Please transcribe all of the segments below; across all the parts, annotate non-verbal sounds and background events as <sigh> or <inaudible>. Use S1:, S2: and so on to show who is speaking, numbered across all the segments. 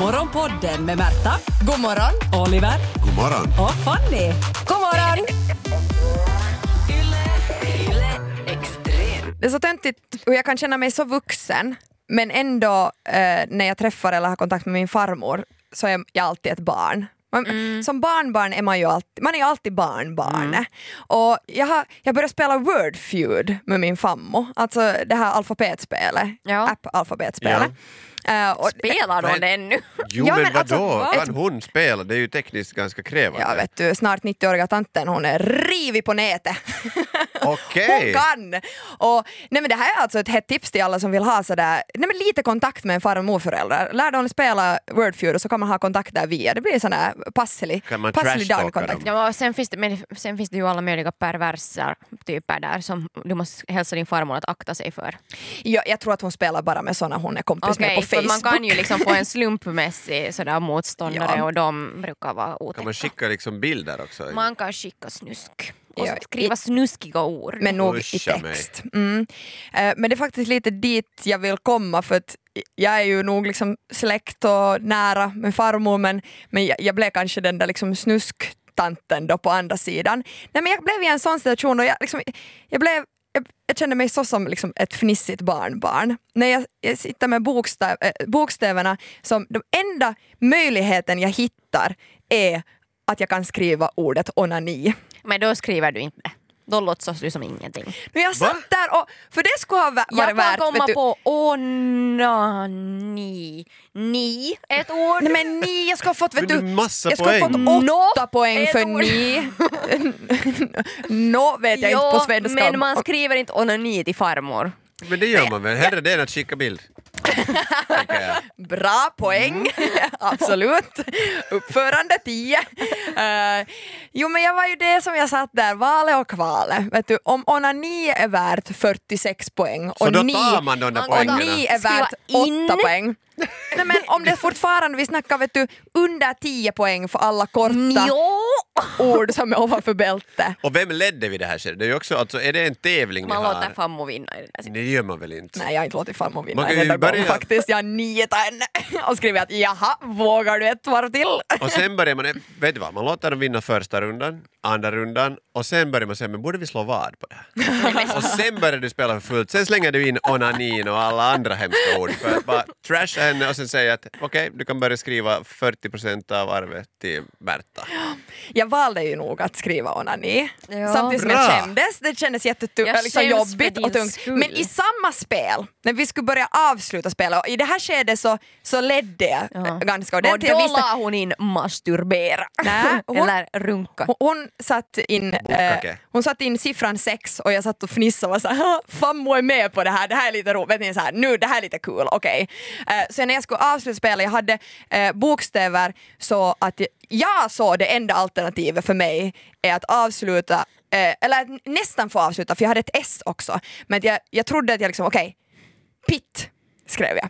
S1: Morgonpodden med Märta,
S2: God morgon.
S1: Oliver
S3: God morgon.
S1: och Fanny.
S2: God morgon. Det är så töntigt hur jag kan känna mig så vuxen men ändå eh, när jag träffar eller har kontakt med min farmor så är jag alltid ett barn. Man, Som barnbarn är man ju alltid, man är alltid barnbarn. Och jag har jag började spela Word Feud med min fammo, alltså det här alfabetspelet,
S4: Ja.
S2: app-alfabetspelet. Eh, och-
S4: Spelar
S3: Men-
S4: det ännu?
S3: Jo
S2: Ja,
S3: men,
S2: men alltså,
S3: vadå,
S2: vad?
S3: kan hon spela? Det är ju tekniskt ganska krävande.
S2: Ja vet du, snart 90-åriga tanten hon är rivig på nätet. <laughs>
S3: Okej.
S2: Hon kan! Och, nej men det här är alltså ett hett tips till alla som vill ha sådär, nej men lite kontakt med en far och morföräldrar. Lär dem spela Wordfeud och så kan man ha kontakt där via. Det blir sån där passelig,
S3: Kan man
S2: passelig dagkontakt.
S4: Ja, och sen, finns det, men sen finns det ju alla möjliga perversa typer där som du måste hälsa din farmor att akta sig för.
S2: Jag, jag tror att hon spelar bara med såna hon är kompis med
S4: Okej,
S2: på
S4: för
S2: Facebook.
S4: man kan ju liksom få en slumpmässig sådär motståndare
S2: Ja.
S4: och de brukar vara
S3: Kan man
S4: otäcka.
S3: skicka liksom bilder också?
S4: Man kan skicka snusk och
S2: Ja,
S4: skriva
S2: i-
S4: snuskiga ord.
S2: men nog i text. Mm. Eh, men det är faktiskt lite dit jag vill komma för att jag är ju nog liksom släkt och nära med farmor men, men jag, jag blev kanske den där liksom snusktanten då på andra sidan. Nej men jag blev i en sån situation och jag, liksom, jag blev jag, jag kände mig så som liksom ett fnissigt barnbarn. När jag, jag sitter med bokstav, äh, bokstäverna som de enda möjligheten jag hittar är att jag kan skriva ordet onani.
S4: Men då skriver du inte. Då låtsas du som ingenting.
S2: Men jag satt där och, för det skulle ha varit
S4: Jag
S2: värt...
S4: kan komma på onani. Ni, ett ord.
S2: Nej men ni, jag skulle ha fått, vet du, jag skulle ha fått åtta poäng för
S4: ord.
S2: ni. <laughs> Nå vet jag inte på svenska.
S4: men man skriver inte onani till farmor.
S3: Men det gör man väl? Hellre det än att skicka bild.
S2: Bra poäng, <laughs> absolut. Uppförande 10. Uh, jo men jag var ju det som jag satt där, valet och kvalet. Vet du, om onani är värt 46 poäng
S3: Så
S2: och
S3: då
S2: ni,
S3: tar man de där
S4: Man
S2: och ni är värt
S4: in.
S2: 8 poäng. Nej, men om det fortfarande, vi snackar vet du, under 10 poäng för alla korta
S4: Jo!
S2: ord som är ovanför bältet.
S3: Och vem ledde vid det här skedet? Det är ju också, alltså, är det en tävling ni
S4: Man
S3: har?
S4: låter farmor vinna i det där.
S3: Det gör man väl inte?
S2: Nej jag har inte låtit farmor vinna
S3: Man kan ju börja-
S2: faktiskt. Jag nitat henne och skrivit att jaha, vågar du ett varv till?
S3: Och sen börjar man, vet du vad, man låter dem vinna första rundan, andra rundan och sen börjar man säga, men borde vi slå vad på det här? <laughs> och sen börjar du spela för fullt, sen slänger du in onanin och alla andra hemska ord för att bara trasha henne och sen säga att okej, du kan börja skriva 40% av arvet till Märta.
S2: Jag valde ju nog att skriva onani.
S4: Ja.
S2: Samtidigt som jag
S3: Bra.
S2: skämdes. Det kändes
S4: Jag
S2: jättetungt, liksom jobbigt och tungt.
S4: skull.
S2: Men i samma spel, när vi skulle börja avsluta spelet, och i det här skedet så, så ledde jag
S4: Ja.
S2: ganska
S4: Och
S2: ordentligt.
S4: då
S2: Jag visste-
S4: la hon in masturbera.
S2: Nej, hon-
S4: Eller runka.
S2: Hon, hon, satt in, eh, hon satt in siffran sex och jag satt och fnissade och var såhär Fammo är med på det här, det här är lite roligt, vet så här, nu det här är lite kul, okej. Eh, så när jag skulle avsluta spelet, jag hade eh, bokstäver så att jag, såg det enda alternativet för mig är att avsluta, eh, eller nästan få avsluta för jag hade ett S också. Men jag, jag trodde att jag liksom, okej, pitt skrev jag.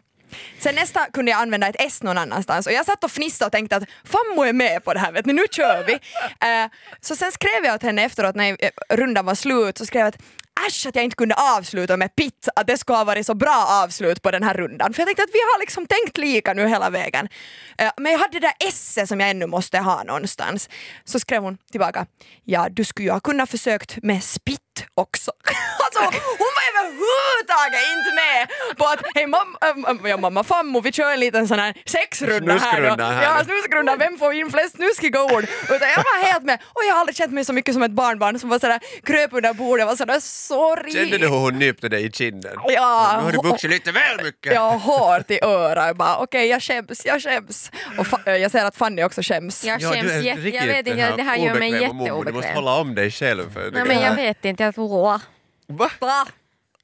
S2: Sen nästa kunde jag använda ett S någon annanstans och jag satt och fnissade och tänkte att Fammo är med på det här, vet ni, nu kör vi. <laughs> Eh, så sen skrev jag åt henne efteråt när eh, rundan var slut, så skrev jag att äsch att jag inte kunde avsluta med pitt, att det skulle ha varit så bra avslut på den här rundan. För jag tänkte att vi har liksom tänkt lika nu hela vägen. Eh, men jag hade det där S som jag ännu måste ha någonstans. Så skrev hon tillbaka, ja du skulle ju ha kunnat försökt med spitt också. <laughs> alltså hon var överhuvudtaget inte med på att hej mamma, ja, mamma Fammo vi kör en liten sån här sexrunda här då.
S3: här.
S2: Ja, snuskrunda, vem får in flest snuskiga ord? Utan jag var helt med och jag har aldrig känt mig så mycket som ett barnbarn som var sådär kröp under bordet var sådär sorry.
S3: Kände du hur hon nypte dig i kinden?
S2: Ja,
S3: Nu har du vuxit lite väl mycket.
S2: Jag har hår till öra, jag bara okej jag skäms, jag skäms. Och jag ser att Fanny också skäms.
S4: Jag
S3: Ja,
S4: skäms jätte, jag vet inte, det här gör mig
S3: mormor. Du måste
S4: jätteobekväm.
S3: hålla om dig själv. För
S4: Nej men jag vet inte, jag tror...
S3: Va?
S4: Va?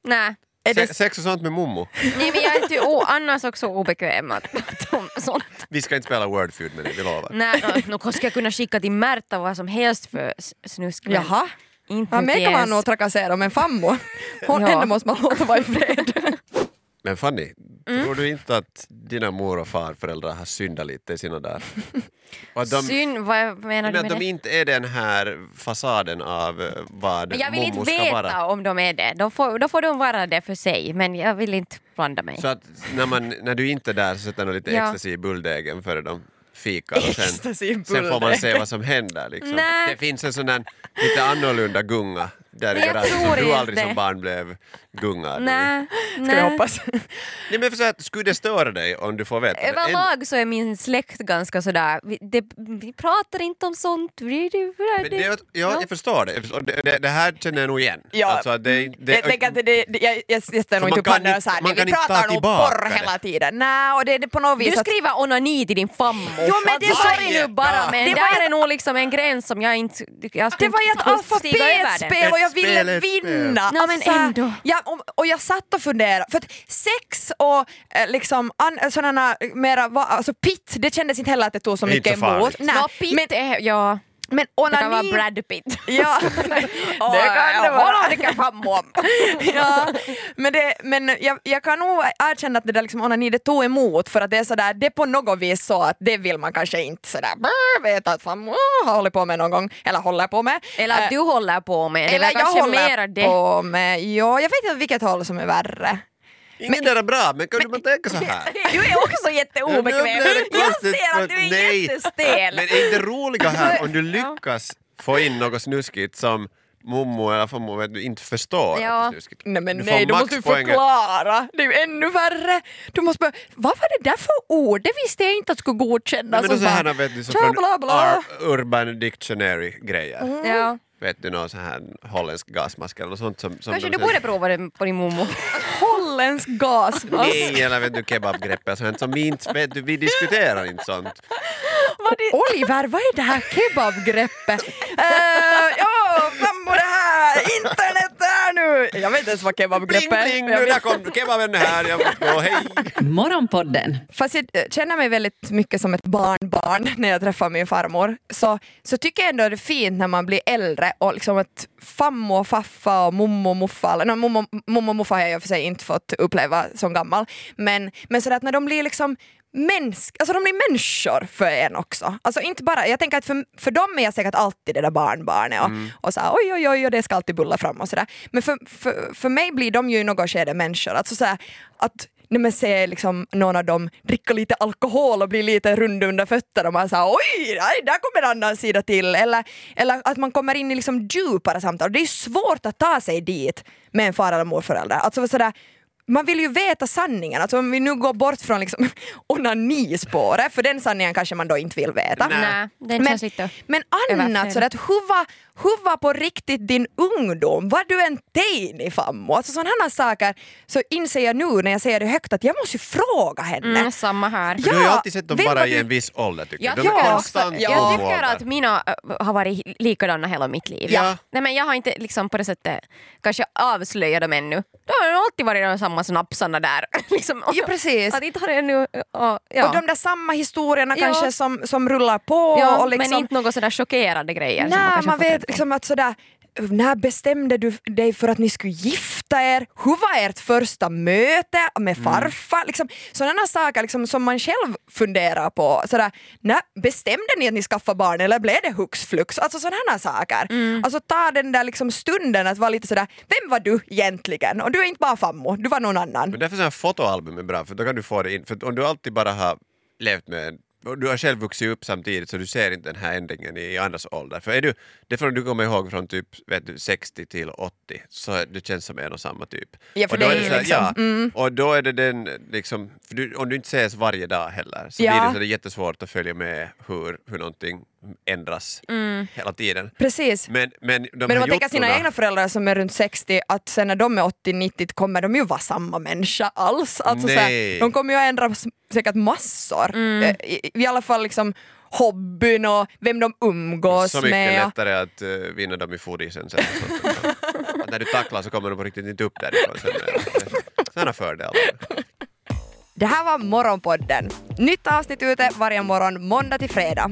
S4: Nej.
S2: Är det
S3: Se- Sex och sånt med mommo.
S4: Nej men jag är o- annars också obekväm att, <laughs> om sånt.
S3: Vi ska inte spela wordfeud med dig, vi lovar.
S4: Nej, no, nu ska jag kunna skicka till Märta vad som helst för snusk. men
S2: Jaha.
S4: Inte
S2: Ja, mig kan man nog trakassera men Fammo, <laughs> hon
S4: Ja.
S2: ändå måste man låta vara i fred.
S3: Men Fanny,
S4: Mm.
S3: tror du inte att dina mor och farföräldrar har syndat lite i sina där? <laughs> Att de,
S4: Synd, vad menar
S3: men
S4: du
S3: att
S4: med
S3: de
S4: det?
S3: inte är den här fasaden av eh, vad
S4: jag vill inte
S3: mormor ska
S4: veta
S3: vara.
S4: om de är det. De får, då får de vara det för sig, men jag vill inte blanda mig.
S3: Så att när, man, när du inte är där så sätter de lite
S4: Ja.
S3: ecstasy i bulldegen före de fikar och
S2: Ecstasy i
S3: sen, sen får man se vad som händer. Liksom.
S4: Nej.
S3: Det finns en sån där lite annorlunda gunga där i
S4: Men jag
S3: garaget som
S4: tror
S3: du
S4: inte
S3: aldrig som
S4: det.
S3: barn blev gungad i.
S4: Nej,
S2: Ska
S4: nej.
S2: hoppas. <laughs>
S3: Nej, men för så att, skulle det störa dig om du får veta det?
S4: Överlag så är min släkt ganska sådär, vi, det, vi pratar inte om sånt. Vi, det,
S3: Men det, ja, jag förstår det. Och det, det. Det här känner jag nog igen.
S2: Ja.
S3: Alltså, att det, det,
S2: jag tänker att det, det, det, jag, jag, jag ställer nog inte upp handen och här,
S3: kan
S2: vi pratar nog porr
S3: det.
S2: hela tiden. Nej, och det är på något vis
S4: Du
S2: att...
S4: skriver onani till din fammo.
S2: Jo, men det
S4: alltså,
S2: var
S4: sorry
S3: ju-
S4: nu bara men
S2: Det
S4: det
S2: var
S4: där är nog liksom en gräns som jag inte... Jag
S2: Det var ju ett alfabetspel och jag ville vinna.
S4: Nej, men
S2: så här,
S4: ändå.
S2: Ja, och, och jag satt och funderade, för att sex och eh, liksom an, sådana mera, va, alltså pitt, det kändes inte heller att det tog så mycket emot. Nej,
S4: Nå, Pitt
S2: men,
S4: är, ja,
S2: men
S4: det kan vara
S2: onani...
S4: Brad Pitt. <laughs>
S2: Ja, <laughs> det kan det vara. Det kan fan ja, men det, men jag, jag kan nog erkänna att det där liksom onani det tog emot för att det är sådär, det är på något vis så att det vill man kanske inte sådär brr, veta att fan har hållit på med någon gång, eller håller på med.
S4: Eller
S2: Eh,
S4: att du håller på med.
S2: Eller
S4: väl
S2: jag håller
S4: mera det.
S2: på med, ja, jag vet inte vilket håll som är värre.
S3: Ingen där är bra, men kan du bara tänka så här? <laughs>
S4: Du är också jätteobekväm. Jag ser att du är
S3: nej.
S4: jättestel.
S3: Men är inte roliga här om du <laughs> lyckas få in något snuskigt som mommo eller farmor vet du, inte förstår
S4: Ja.
S3: att det.
S2: Nej men
S3: Du
S2: nej, du måste ju förklara. Det är ju ännu värre. Du måste bara, vad var det där för ord? Det visste jag inte att skulle godkännas.
S3: Nej, men så här
S2: bara,
S3: vet du, som från
S2: bla, bla.
S3: Ur- Urban Dictionary-grejer.
S4: Ja.
S3: Vet du någon sån här holländsk gasmask eller något sånt som... som
S4: Kanske du borde prova det på din mommo. <laughs>
S2: Holländsk gas.
S3: Nej, eller vet du kebabgreppet sånt som vi inte vet du, vi diskuterar inte sånt.
S2: Oliver, vad är det här kebabgreppet? uh, ja, fram på det här internet. Jag vet inte ens vad
S3: Pling
S2: kebabgreppet är.
S3: pling,
S2: Jag
S3: nu där kom kebaben här, jag måste gå, hej!
S1: Morgonpodden
S2: Fast jag eh, känner mig väldigt mycket som ett barnbarn när jag träffar min farmor. Så, så tycker jag ändå det är fint när man blir äldre och liksom att fammo och faffa och mommo och muffa, eller no, mommo, mommo och muffa har jag i och för sig inte fått uppleva som gammal, men, men sådär att när de blir liksom Mänsk, alltså de blir människor för en också. Alltså inte bara, jag tänker att för, för dem är jag säkert alltid det där barnbarnet och, och så här, oj oj oj och det ska alltid bulla fram och sådär. Men för, för, för mig blir de ju i något skede människor. Alltså så här, att när man ser liksom någon av dem dricka lite alkohol och bli lite rund under fötterna och man säger oj, där kommer en annan sida till. Eller, eller att man kommer in i liksom djupare samtal. Det är svårt att ta sig dit med en far eller morförälder. Alltså sådär, man vill ju veta sanningen, alltså om vi nu går bort från liksom <laughs> onanispåret, för den sanningen kanske man då inte vill veta.
S4: Nej, den
S2: Men,
S4: lite
S2: men annat sådär att hur var, hur var på riktigt din ungdom? Var du en teini fammo? Alltså sådana saker så inser jag nu när jag säger det högt att jag måste ju fråga henne.
S4: Mm, samma här.
S3: För du har ju
S2: Ja,
S3: alltid sett dem bara i en viss ålder tycker
S4: Jag
S3: jag. De är
S4: tycker,
S3: konstant
S2: ja.
S4: jag tycker att mina äh, har varit likadana hela mitt liv.
S3: Ja.
S4: Nej, men jag har inte liksom på det sättet kanske avslöjat dem ännu. De har alltid varit de samma snapsarna där. <laughs> liksom.
S2: Ja, precis.
S4: Att inte har det nu, ja.
S2: Och de där samma historierna
S4: Ja.
S2: kanske som, som rullar på.
S4: ja,
S2: och liksom,
S4: Men inte något sådär chockerande grejer. man
S2: Nej, man
S4: fått
S2: vet liksom att sådär när bestämde du dig för att ni skulle gifta er? Hur var ert första möte med
S3: Mm.
S2: farfar? Liksom, sådana saker liksom, som man själv funderar på. Sådär, när bestämde ni att ni skaffade barn eller blev det hux flux? Alltså sådana saker.
S3: Mm.
S2: Alltså ta den där liksom stunden att vara lite sådär, vem var du egentligen? Och du är inte bara fammo, du var någon annan.
S3: Men därför här fotoalbum är bra, för då kan du få det in. För om du alltid bara har levt med du har själv vuxit upp samtidigt så du ser inte den här ändringen i andras ålder. För är du, det från du kommer ihåg från typ vet du, 60 till 80 så det känns som en och samma typ.
S2: Ja, för
S3: och då
S2: det
S3: är det så här,
S2: liksom- mm.
S3: ja, och då är det den liksom, för du, om du inte ses varje dag heller så
S2: Ja.
S3: blir det, så det är jättesvårt att följa med hur, hur någonting ändras hela tiden.
S2: Precis.
S3: Men, men, de
S2: Men om man tänker sina egna föräldrar som är runt 60, att sen när de är 80-90 kommer de ju vara samma människa alls. Alltså, så här, de kommer ju att ändras säkert massor. Eh, I, I alla fall liksom hobbyn och vem de umgås
S3: Så mycket
S2: med.
S3: lättare att uh, vinna dem i foodisen sen. <laughs> att när du tacklar så kommer de på riktigt inte upp därifrån sen. Sådana fördelar.
S2: Det här var Morgonpodden. Nytt avsnitt ute varje morgon måndag till fredag.